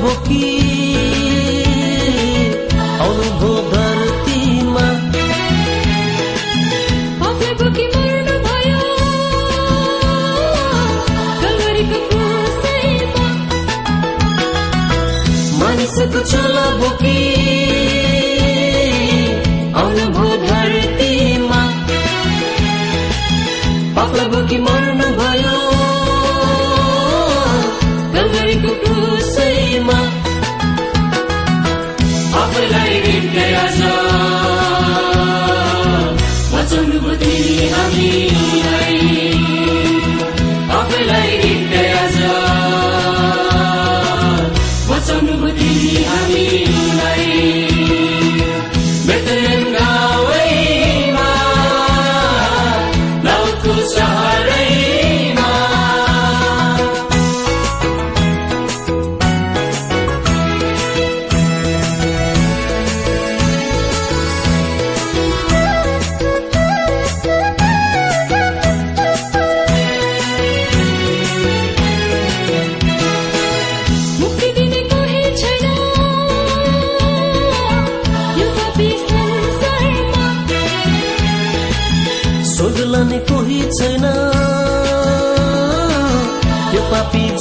चोला बोकी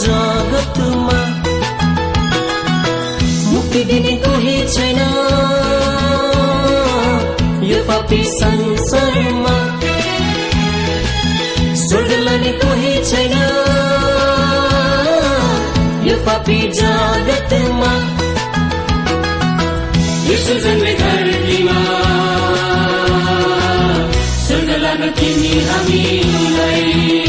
जगतमा मुक्ति दिने कोही छैन। यो पापी संसारमा। स्वर्ग लाने कोही छैन। यो पापी जगतमा। यसो जन्मे धरतीमा। स्वर्ग लान तिमी हामीलाई।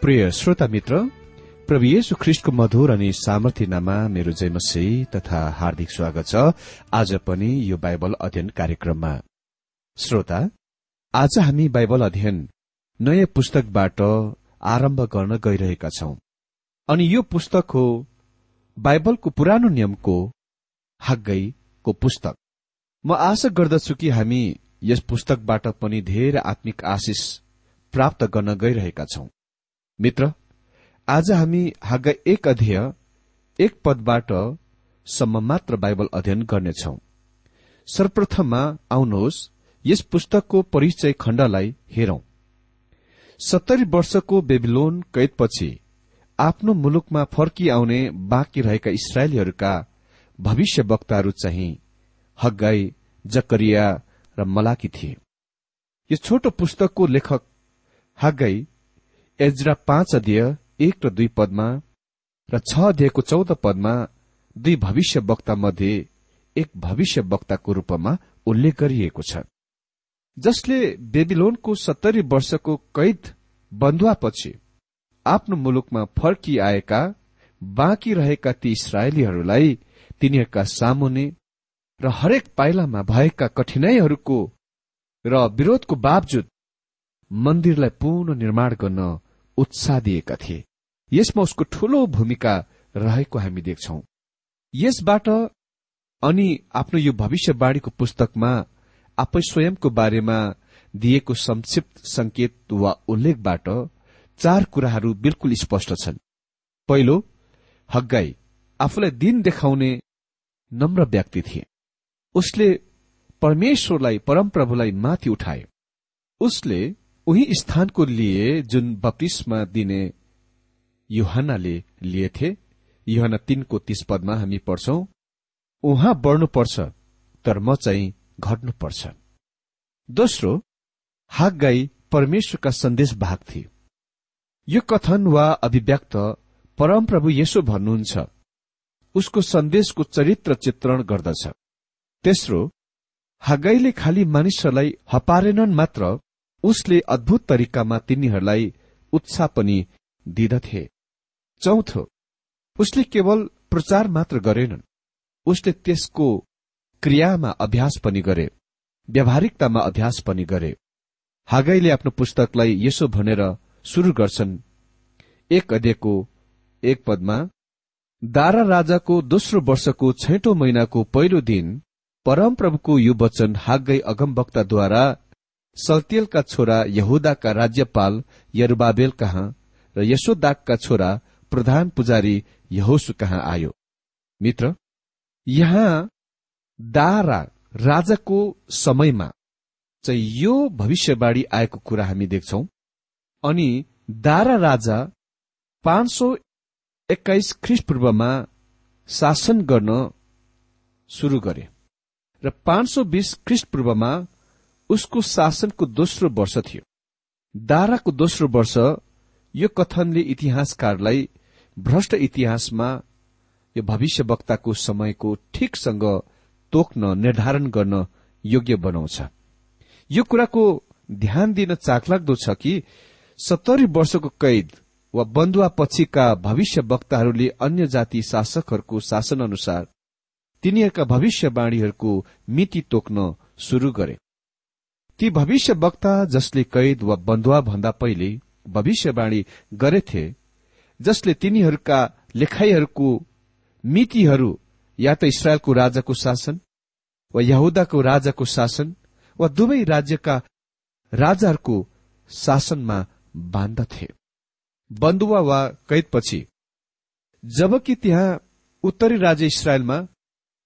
प्रिय श्रोता मित्र प्रभु येशु ख्रिष्टको मधुर अनि सामर्थ्यनामा मेरो जयमसी तथा हार्दिक स्वागत छ। आज पनि यो बाइबल अध्ययन कार्यक्रममा। श्रोता आज हामी बाइबल अध्ययन नयाँ पुस्तकबाट आरम्भ गर्न गइरहेका छौं। अनि यो पुस्तक हो बाइबलको पुरानो नियमको हागैको पुस्तक। म आशा गर्दछु कि हामी यस पुस्तकबाट पनि धेरै आत्मिक आशिष प्राप्त गर्न गइरहेका छौं। मित्र आज हामी हागा एक अध्यय एक पदबाट सम्म मात्र बाइबल अध्ययन गर्नेछौ। सर्वप्रथममा आउनुहोस् यस पुस्तकको परिचय खण्डलाई हेरौं। सत्तरी वर्षको बेबिलोन कैदपछि आफ्नो मुलुकमा फर्किआउने बाँकी रहेका इसरायलीहरूका भविष्य वक्ताहरू चाहिँ हग्गाई जकरिया र मलाकी थिए। यो छोटो पुस्तकको लेखक हग्गाई एजरा पाँच अध्यय एक र दुई पदमा र छ अध्ययको चौध पदमा दुई भविष्य वक्ता मध्ये एक भविष्य वक्ताको रूपमा उल्लेख गरिएको छ। जसले बेबिलोनको सत्तरी वर्षको कैद बन्धुवापछि आफ्नो मुलुकमा फर्किआएका बाँकी रहेका ती इसरायलीहरूलाई तिनीहरूका सामुने र हरेक पाइलामा भएका कठिनाईहरूको र विरोधको बावजुद मन्दिरलाई पुनः निर्माण गर्न उत्साह दिएका थिए। यसमा उसको ठूलो भूमिका रहेको हामी देख्छौ। यसबाट अनि आफ्नो यो भविष्यवाणीको पुस्तकमा आफै स्वयंको बारेमा दिएको संक्षिप्त संकेत वा उल्लेखबाट चार कुराहरू बिल्कुल स्पष्ट छन्। पहिलो हग्गाई आफूलाई दिन देखाउने नम्र व्यक्ति थिए। उसले परमेश्वरलाई परमप्रभुलाई माथि उठाए। उसले उही स्थानको लिए जुन बत्तीसमा दिने युहनाले लिएथे युहना तीनको तीस पदमा हामी पढ्छौं उहाँ बढ्नुपर्छ तर म चाहिँ घट्नुपर्छ। दोस्रो हाक गाई परमेश्वरका सन्देश भाग थिए। यो कथन वा अभिव्यक्त परमप्रभु यसो भन्नुहुन्छ उसको सन्देशको चरित्र चित्रण गर्दछ। तेस्रो हागाईले खालि मानिसहरूलाई हपारेनन् मात्र उसले अद्भुत तरिकामा तिनीहरूलाई उत्साह पनि दिदथे। चौथो उसले केवल प्रचार मात्र गरेनन्। उसले त्यसको क्रियामा अभ्यास पनि गरे व्यावहारिकतामा अभ्यास पनि गरे। हागाईले आफ्नो पुस्तकलाई यसो भनेर शुरू गर्छन्। एक अध्ययको एक पदमा दारा राजाको दोस्रो वर्षको छैटौं महिनाको पहिलो दिन परमप्रभुको यो वचन हागै अगमवक्ताद्वारा सल्तियलका छोरा यहुदाका राज्यपाल यरुबाबेल कहाँ र यशोदाकका छोरा प्रधान पुजारी यहोसु कहाँ आयो? मित्र यहाँ दारा राजाको समयमा चाहिँ यो भविष्यवाणी आएको कुरा हामी देख्छौ। अनि दारा राजा पाँच सौ एक्काइस ख्रिस्टपूर्वमा शासन गर्न सुरु गरे र पाँच सौ बीस ख्रिस्टपूर्वमा उसको शासनको दोस्रो वर्ष थियो। दाराको दोस्रो वर्ष यो कथनले इतिहासकारलाई भ्रष्ट इतिहासमा यो भविष्य वक्ताको समयको ठिकसँग तोक्न निर्धारण गर्न योग्य बनाउँछ। यो कुराको ध्यान दिन चाखलाग्दो छ कि सत्तरी वर्षको कैद वा बन्दुवा पछिका भविष्य वक्ताहरूले अन्य जाति शासकहरूको शासन अनुसार तिनीहरूका भविष्यवाणीहरूको मिति तोक्न शुरू गरे। ती भविष्य वक्ता जसले कैद वा बन्धुवा भन्दा पहिले भविष्यवाणी गरेथे जसले तिनीहरूका लेखाइहरूको मितिहरू या त इसरायलको राजाको शासन वा यहुदाको राजाको शासन वा दुवै राज्यका राजाहरूको शासनमा बाँध्दथे। बन्दुवा वा कैदपछि जबकि त्यहाँ उत्तरी राज्य इसरायलमा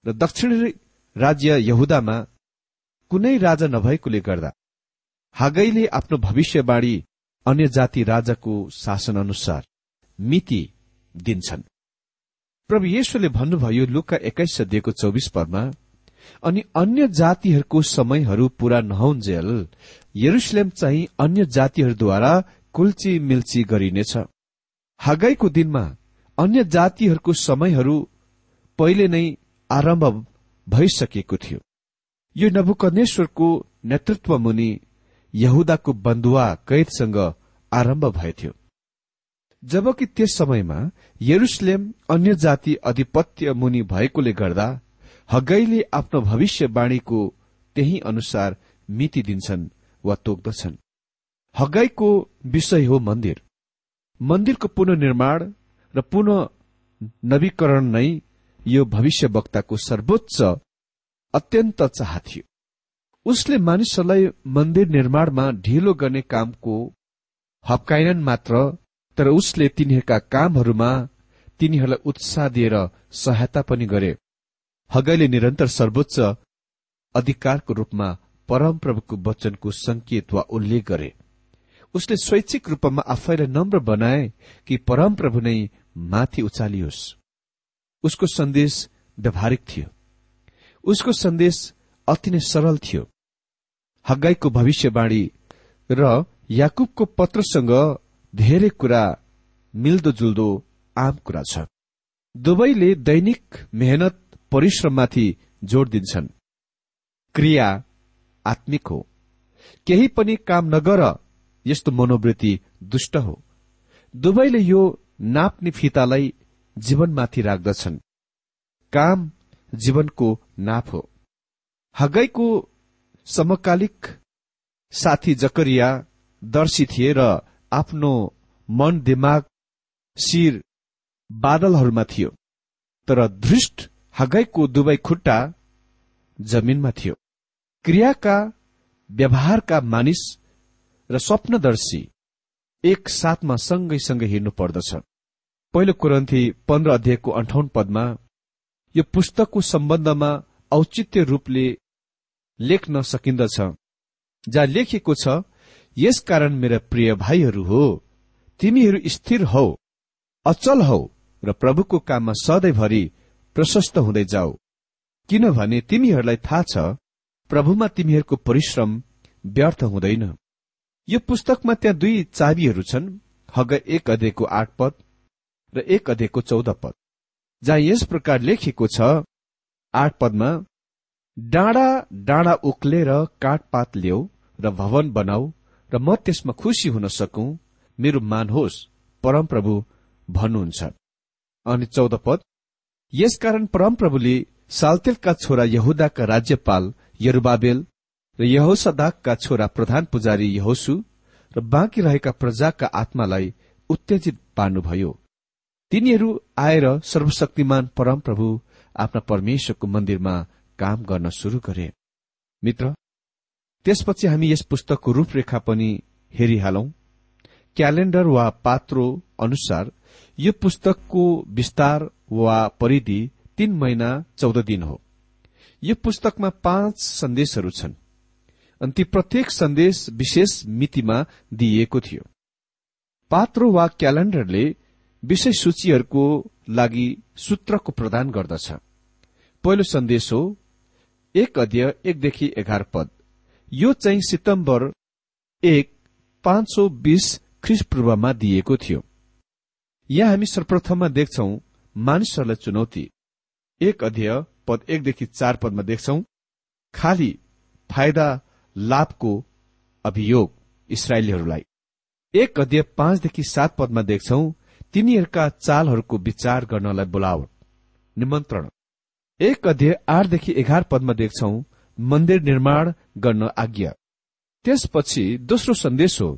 र दक्षिणी राज्य यहुदामा कुनै राजा नभएकोले गर्दा हागैले आफ्नो भविष्यवाणी अन्य जाति राजाको शासन अनुसार मिति दिन्छन्। प्रभु येशुले भन्नुभयो लुका एक्काइस दिएको चौबिस पदमा अनि अन्य जातिहरूको समयहरू पूरा नहुन्जेल यरुसलेम चाहिँ अन्य जातिहरूद्वारा कुल्ची मिल्ची गरिनेछ। हगाईको दिनमा अन्य जातिहरूको समयहरू पहिले नै आरम्भ भइसकेको थियो। यो नबुकनेश्वरको नेतृत्व मुनि यहुदाको बन्धुवा कैदसँग आरम्भ भएथ्यो। जबकि त्यस समयमा यरुसलेम अन्य जाति अधिपत्य मुनि भएकोले गर्दा हगैले आफ्नो भविष्यवाणीको त्यही अनुसार मिति दिन्छन् वा तोक्दछन्। हगाईको विषय हो मन्दिर। मन्दिरको पुननिर्माण र पुनः नवीकरण नै यो भविष्यवक्ताको सर्वोच्च अत्यन्त चाह थियो। उसले मानिसहरूलाई मन्दिर निर्माणमा ढिलो गर्ने कामको हप्काएनन् मात्र तर उसले तिनीहरूका कामहरूमा तिनीहरूलाई उत्साह दिएर सहायता पनि गरे। हगाईले निरन्तर सर्वोच्च अधिकारको रूपमा परमप्रभुको वचनको संकेत वा उल्लेख गरे। उसले स्वैच्छिक रूपमा आफैलाई नम्र बनाए कि परमप्रभु नै माथि उचालियोस्। उसको सन्देश व्यावहारिक थियो। उसको सन्देश अति नै सरल थियो। हगाईको भविष्यवाणी र याकुबको पत्रसँग धेरै कुरा मिल्दोजुल्दो आम कुरा छ। दुवैले दैनिक मेहनत परिश्रममाथि जोड़ दिन्छन्। क्रिया आत्मिक हो। केही पनि काम नगर यस्तो मनोवृत्ति दुष्ट हो। दुवैले यो नाप्ने फितालाई जीवनमाथि राख्दछन्। काम जीवनको नाप हो। हगाईको समकालिक साथी जकरिया दर्शी थिए र आफ्नो मन दिमाग शिर बादलहरूमा थियो तर धृष्ट हगाईको दुवै खुट्टा जमिनमा थियो। क्रियाका व्यवहारका मानिस र स्वप्नदर्शी एक साथमा सँगै सँगै हिँड्नु पर्दछ। पहिलो कुरन्थी पन्ध्र अध्यायको अन्ठाउन पदमा यो पुस्तकको सम्बन्धमा औचित्य रूपले लेख्न सकिन्दछ जहाँ लेखिएको छ यसकारण मेरा प्रिय भाइहरू हो तिमीहरू स्थिर हौ अचल हौ र प्रभुको काममा सधैँभरि प्रशस्त हुँदै जाऊ। किनभने तिमीहरूलाई थाहा छ प्रभुमा तिमीहरूको परिश्रम व्यर्थ हुँदैन। यो पुस्तकमा त्यहाँ दुई चाबीहरू छन् हग एक अध्ययको आठ पद र एक अध्ययको चौध पद। जहाँ यस प्रकार लेखिएको छ आठ पदमा डाँडा डाँडा उक्लेर काठपात ल्याऊ र भवन बनाऊ र म त्यसमा खुसी हुन सकौं। मेरो मान होस् परमप्रभु भन्नुहुन्छ। अनि चौध पद यसकारण परमप्रभुले सालतेलका छोरा यहुदाका राज्यपाल यरुबाबेल र यहोसदाकका छोरा प्रधान पुजारी यहोसु र बाँकी रहेका प्रजाका आत्मालाई उत्तेजित पार्नुभयो। तिनीहरू आएर सर्वशक्तिमान परमप्रभु आफ्ना परमेश्वरको मन्दिरमा काम गर्न शुरू गरे। मित्र त्यसपछि हामी यस पुस्तकको रूपरेखा पनि हेरिहालौं। क्यालेण्डर वा पात्रो अनुसार यो पुस्तकको विस्तार वा परिधि तीन महिना चौध दिन हो। यो पुस्तकमा पाँच सन्देशहरू छन्। अनि ती प्रत्येक सन्देश विशेष मितिमा दिइएको थियो। पात्रो वा क्यालेण्डरले विषय सूचीहरूको लागि सूत्रको प्रदान गर्दछ। पहिलो सन्देश हो एक अध्यय एकदेखि एघार पद। यो चाहिँ सितम्बर एक पाँच सौ बीस ख्रिस पूर्वमा दिइएको थियो। यहाँ हामी सर्वप्रथममा देख्छौ मानिसहरूलाई चुनौती। एक अध्यय पद एकदेखि चार पदमा देख्छौ खाली फाइदा लाभको अभियोग इसरायलीहरूलाई। एक अध्यय पाँचदेखि सात पदमा देख्छौ तिनीहरूका चालहरूको विचार गर्नलाई बोलावट निमन्त्रण। एक अध्यय आठदेखि एघार पदमा देख्छौ मन्दिर निर्माण गर्न आज्ञा। त्यसपछि दोस्रो सन्देश हो।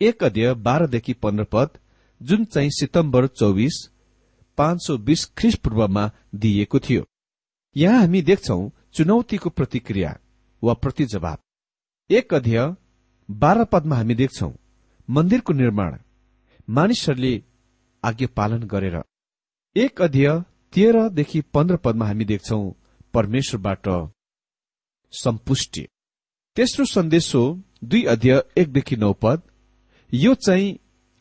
एक अध्यय बाह्रदेखि पन्ध्र पद जुन चाहिँ सितम्बर चौबिस पाँच सौ बीस ख्रिस पूर्वमा दिइएको थियो। यहाँ हामी देख्छौ चुनौतीको प्रतिक्रिया वा प्रतिजवाब। एक अध्यय बाह्र पदमा हामी देख्छौ मन्दिरको निर्माण। मानिसहरूले आज्ञा पालन गरेर एक अध्यय तेह्रदेखि पन्ध्र पदमा हामी देख्छौ परमेश्वरबाट सम्पुष्टि। तेस्रो सन्देश हो दुई अध्यय एकदेखि नौ पद। यो चाहिँ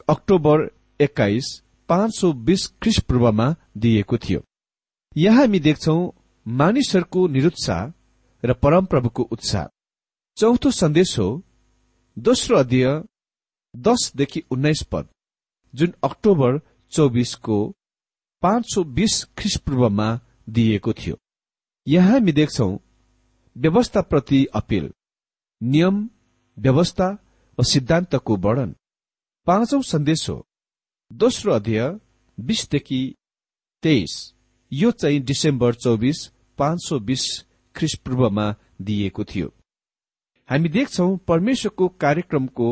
अक्टोबर एक्काइस पाँच सौ बीस ख्रिस पूर्वमा दिइएको थियो। यहाँ हामी देख्छौ मानिसहरूको निरुत्साह र परमप्रभुको उत्साह। चौथो सन्देश हो दोस्रो अध्यय दसदेखि उन्नाइस पद। जुन अक्टोबर चौबिसको पाँच सौ बीस ख्रिस पूर्वमा दिइएको थियो। यहाँ हामी देख्छौ व्यवस्थाप्रति अपिल नियम व्यवस्था वा सिद्धान्तको वर्णन। पाँचौं सन्देश हो दोस्रो अध्यय बीसदेखि तेइस यो चाहिँ डिसेम्बर चौबिस पाँच सौ बीस ख्रिस पूर्वमा दिइएको थियो। हामी देख्छौ परमेश्वरको कार्यक्रमको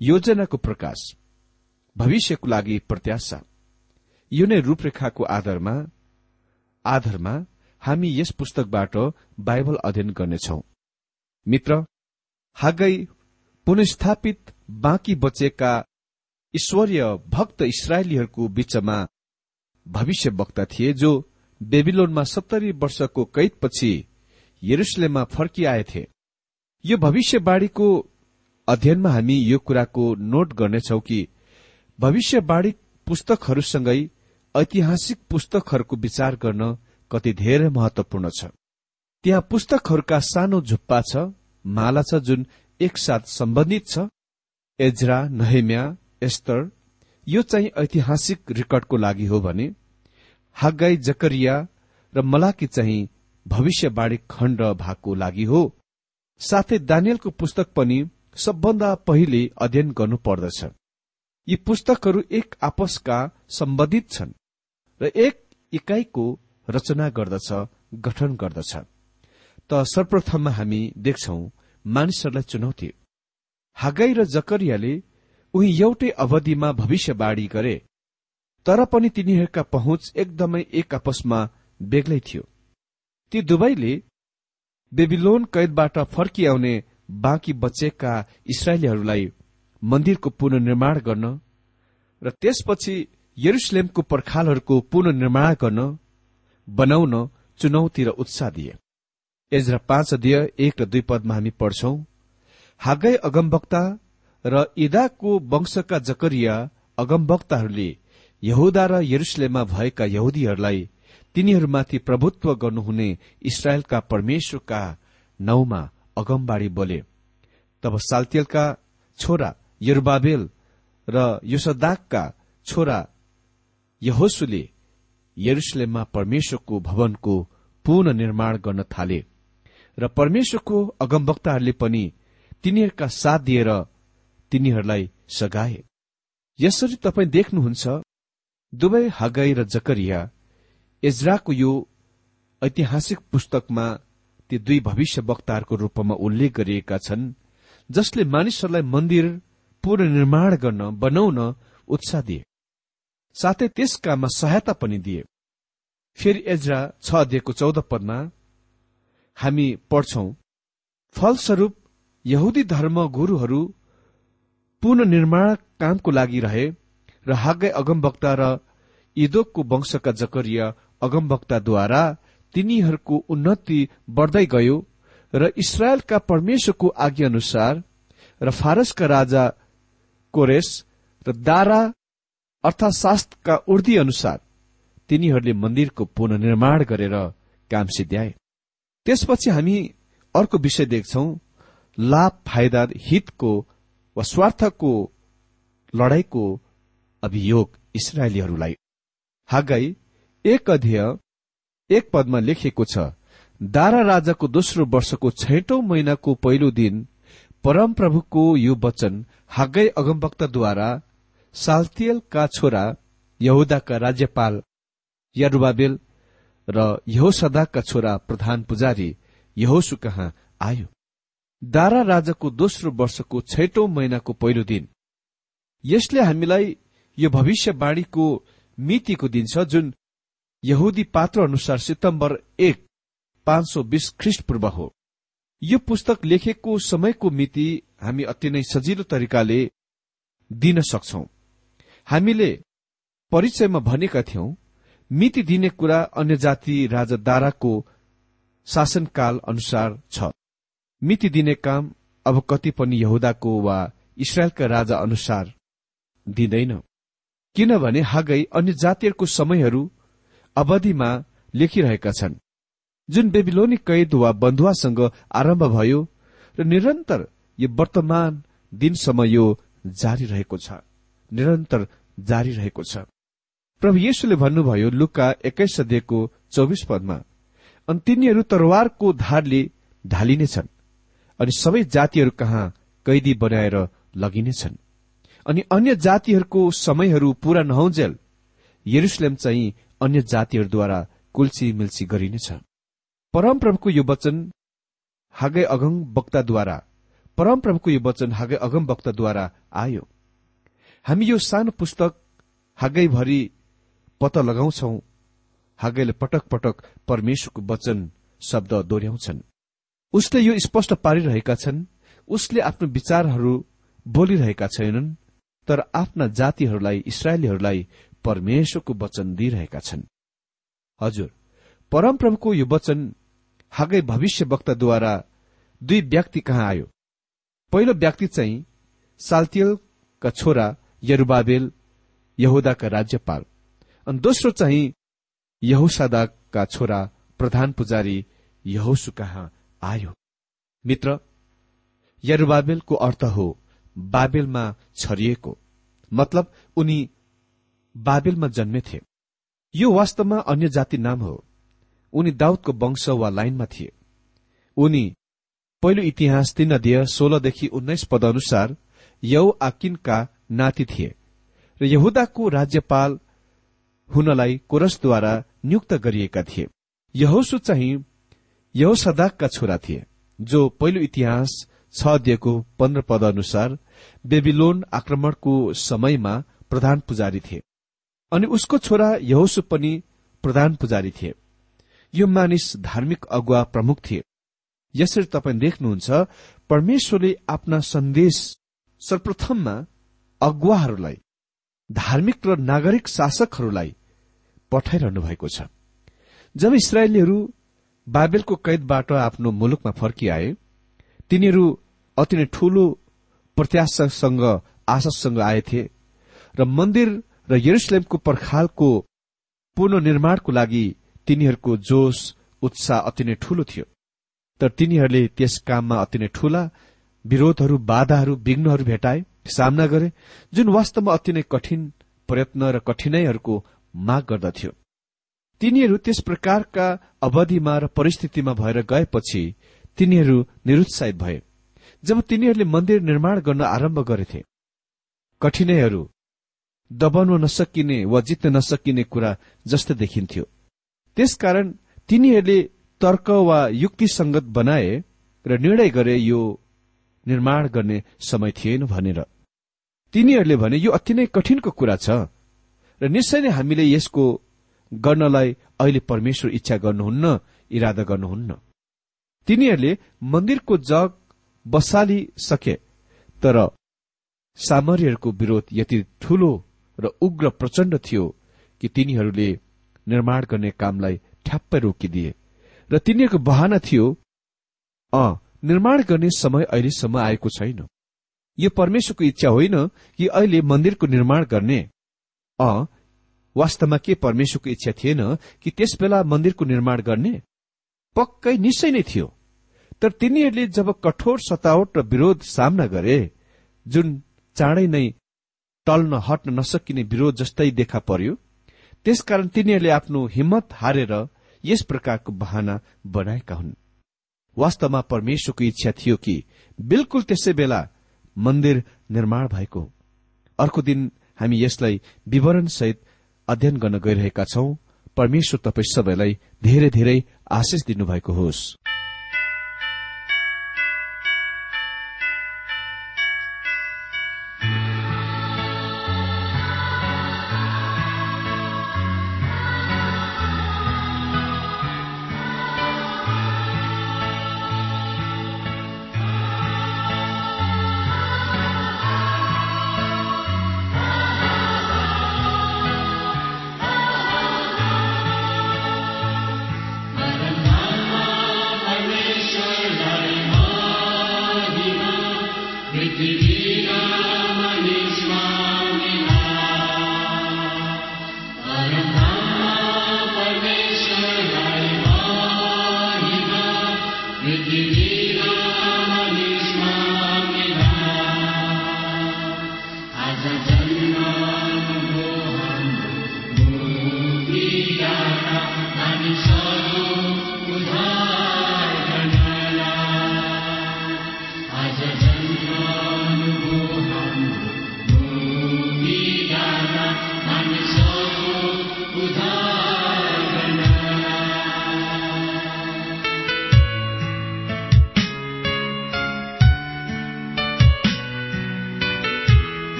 योजनाको प्रकाश। भविष्यको लागि प्रत्याशा। यो नै रूपरेखाको आधारमा आधारमा हामी यस पुस्तकबाट बाइबल अध्ययन गर्नेछौ। मित्र हागै पुनस्थापित बाँकी बचेका ईश्वरीय भक्त इसरायलीहरूको बीचमा भविष्य वक्ता थिए जो बेबिलोनमा सत्तरी वर्षको कैदपछि यरुसलेममा फर्किआएथे यो भविष्यवाणीको अध्ययनमा हामी यो कुराको नोट गर्नेछौ कि भविष्यवाणी पुस्तकहरूसँगै ऐतिहासिक पुस्तकहरूको विचार गर्न कति धेरै महत्वपूर्ण छ। त्यहाँ पुस्तकहरूका सानो झुप्पा छ माला छ जुन एकसाथ सम्बन्धित छ। एजरा नहेम्या एस्तर यो चाहिँ ऐतिहासिक रेकर्डको लागि हो भने हागाई जकरिया र मलाकी चाहिँ भविष्यवाणी खण्ड भागको लागि हो। साथै दानियलको पुस्तक पनि सबभन्दा पहिले अध्ययन गर्नु पर्दछ। यी पुस्तकहरू एक आपसका सम्बन्धित छन् र एक इकाइको रचना गर्दछ गठन गर्दछ। त सर्वप्रथममा हामी देख्छौ मानिसहरूलाई चुनौती। हागाई र जकरियाले उही एउटै अवधिमा भविष्यवाणी गरे तर पनि तिनीहरूका पहुँच एकदमै एक आपसमा बेग्लै थियो। ती दुवैले बेबिलोन कैदबाट फर्किआउने बाँकी बचेका इसरायलीहरूलाई मन्दिरको पुननिर्माण गर्न र त्यसपछि यरुसलेमको पर्खालहरूको पुननिर्माण गर्न बनाउन चुनौती र उत्साह दिए। एजरा पाँच अध्यय एक र दुई पदमा हामी पढ्छौं हागै अगमवक्ता र इदाको वंशका जकरिया अगमवक्ताहरूले यहुदा र यरुसलेममा भएका यहुदीहरूलाई तिनीहरूमाथि प्रभुत्व गर्नुहुने इसरायलका परमेश्वरका नाउँमा अगमबाड़ी बोले। तब साल्तियलका छोरा यरुबाबेल र योसदाकका छोरा यहोसुले यरुसलेममा परमेश्वरको भवनको पुनः निर्माण गर्न थाले र परमेश्वरको अगमवक्ताहरूले पनि तिनीहरूका साथ दिएर तिनीहरूलाई सघाए। यसरी तपाईँ देख्नुहुन्छ दुवै हगाई र जकरिया एजराको यो ऐतिहासिक पुस्तकमा ती दुई भविष्य वक्ताहरूको रूपमा उल्लेख गरिएका छन् जसले मानिसहरूलाई मन्दिर पुननिर्माण गर्न बनाउन उत्साह दिए। साथै त्यस काममा सहायता पनि दिए। फेरि एजरा छ अध्ययको चौध पदमा हामी पढ्छौ फलस्वरूप यहुदी धर्म गुरूहरू पुननिर्माण कामको लागि रहे र हागै अगमवक्ता र इदोकको वंशका जकरिया अगमवक्ताद्वारा तिनीहरूको उन्नति बढ्दै गयो र इसरायलका परमेश्वरको आज्ञा अनुसार र फारसका राजा कोरेस र दारा अर्थशास्त्रका उर्दी अनुसार तिनीहरूले मन्दिरको पुननिर्माण गरेर काम सिद्ध्याए त्यसपछि हामी अर्को विषय देख्छौ लाभ फाइदा हितको वा स्वार्थको लडाईँको अभियोग इसरायलीहरूलाई। हागाई एक अध्यय एक पदमा लेखिएको छ दारा राजाको दोस्रो वर्षको छैटौं महिनाको पहिलो दिन परमप्रभुको यो वचन हागै अगमवक्ताद्वारा साल्तियलका छोरा यहुदाका राज्यपाल यारुबाबेल र यहोसदाका छोरा प्रधान पुजारी यहोसु कहाँ आयो? दारा राजाको दोस्रो वर्षको छैटौं महिनाको पहिलो दिन। यसले हामीलाई यो भविष्यवाणीको मितिको दिन छ जुन यहुदी पात्र अनुसार सितम्बर एक पाँच सौ बीस ख्रिस्ट पूर्व हो। यो पुस्तक लेखेको समयको मिति हामी अति नै सजिलो तरिकाले दिन सक्छौ। हामीले परिचयमा भनेका थियौं मिति दिने कुरा अन्य जाति राजा दाराको शासनकाल अनुसार छ। मिति दिने काम अब कति पनि यहुदाको वा इसरायलका राजा अनुसार दिँदैन। किनभने हागै अन्य जातिहरूको समयहरू अवधिमा लेखिरहेका छन्। जुन बेबिलोनी कैद वा बन्धुवासँग आरम्भ भयो र निरन्तर यो वर्तमान दिनसम्म यो जारी रहेको छ निरन्तर जारी रहेको छ। प्रभु येशुले भन्नुभयो लुका एक्काइस अध्ययको चौबिस पदमा अनि तिनीहरू तरवारको धारले ढालिनेछन् अनि सबै जातिहरू कहाँ कैदी बनाएर लगिनेछन् अनि अन्य जातिहरूको समयहरू पूरा नहुन्जेल यरुसलेम चाहिँ अन्य जातिहरूद्वारा कुल्ची मिल्ची गरिनेछ। परमप्रभुको यो वचन हागै अगम वक्ताद्वारा परमप्रभुको यो वचन हागै अगम वक्ताद्वारा आयो। हामी यो सानो पुस्तक हागैभरि पत्ता लगाउँछौ हागैले पटक पटक परमेश्वरको वचन शब्द दोहोऱ्याउँछन्। उसले यो स्पष्ट पारिरहेका छन् उसले आफ्नो विचारहरू बोलिरहेका छैनन् तर आफ्ना जातिहरूलाई इसरायलीहरूलाई परमेश्वरको वचन दिइरहेका छन्। हजुर परमप्रभुको यो वचन हागै भविष्य वक्ताद्वारा दुई व्यक्ति कहाँ आयो पहिलो व्यक्ति चाहिँ साल्तियलका छोरा यरुबाबेल यहुदाका राज्यपाल अनि दोस्रो चाहिँ यहुसादाका छोरा प्रधान पुजारी यहोसु कहाँ आयो मित्र यरुबाबेलको अर्थ हो बाबेलमा छरिएको मतलब उनी बाबेलमा जन्मेथे यो वास्तवमा अन्य जाति नाम हो उनी दाउदको वंश वा लाइनमा थिए। उनी पहिलो इतिहास तीन अध्यय सोह्रदेखि उन्नाइस पद अनुसार यौ आकिनका नाति थिए र यहुदाको राज्यपाल हुनलाई कोरसद्वारा नियुक्त गरिएका थिए। यहोसु चाहिँ यहोसदाकका छोरा थिए जो पहिलो इतिहास छ अध्ययको पन्ध्र पद अनुसार बेबिलोन आक्रमणको समयमा प्रधान पुजारी थिए। अनि उसको छोरा यहोसु पनि प्रधान पुजारी थिए। यो मानिस धार्मिक अगुवा प्रमुख थिए। यसरी तपाईँ देख्नुहुन्छ परमेश्वरले आफ्ना सन्देश सर्वप्रथममा अगुवाहरूलाई धार्मिक र नागरिक शासकहरूलाई पठाइरहनु भएको छ। जब इसरायलीहरू बाबेलको कैदबाट आफ्नो मुलुकमा फर्किआए तिनीहरू अति नै ठूलो प्रत्याशासँग आशासँग आएथे र मन्दिर र यरुसलेमको पर्खालको पुननिर्माणको लागि तिनीहरूको जोश उत्साह अति नै ठूलो थियो। तर तिनीहरूले त्यस काममा अति नै ठूला विरोधहरू बाधाहरू विघ्नहरू भेटाए सामना गरे जुन वास्तवमा अति नै कठिन प्रयत्न र कठिनाईहरूको माग गर्दथ्यो। तिनीहरू त्यस प्रकारका अवधिमा र परिस्थितिमा भएर गएपछि तिनीहरू निरुत्साहित भए जब तिनीहरूले मन्दिर निर्माण गर्न आरम्भ गरेथे। कठिनाईहरू दबाउन नसकिने वा जित्न नसकिने कुरा जस्तो देखिन्थ्यो। त्यसकारण तिनीहरूले तर्क वा युक्तिसंगत बनाए र निर्णय गरे यो निर्माण गर्ने समय थिएन भनेर। तिनीहरूले भने यो अति नै कठिनको कुरा छ र निश्चय नै हामीले यसको गर्नलाई अहिले परमेश्वर इच्छा गर्नुहुन्न इरादा गर्नुहुन्न। तिनीहरूले मन्दिरको जग बसालिसके तर सामर्यहरूको विरोध यति ठूलो र उग्र प्रचण्ड थियो कि तिनीहरूले निर्माण गर्ने कामलाई ठ्याप्पै रोकिदिए। र तिनीहरूको बहाना थियो अ निर्माण गर्ने समय अहिलेसम्म आएको छैन। यो परमेश्वरको इच्छा होइन कि अहिले मन्दिरको निर्माण गर्ने। अ वास्तवमा के परमेश्वरको इच्छा थिएन कि त्यस बेला मन्दिरको निर्माण गर्ने? पक्कै निश्चय नै थियो। तर तिनीहरूले जब कठोर सतावट र विरोध सामना गरे जुन चाँडै नै टल्न हट्न नसकिने विरोध जस्तै देखा पर्यो त्यसकारण तिनीहरूले आफ्नो हिम्मत हारेर यस प्रकारको बहाना बनाएका हुन्। वास्तवमा परमेश्वरको इच्छा थियो कि बिल्कुल त्यसै बेला मन्दिर निर्माण भएको अर्को दिन हामी यसलाई विवरणसहित अध्ययन गर्न गइरहेका छौं। परमेश्वर तपाईँ सबैलाई धेरै धेरै आशिष दिनुभएको होस्।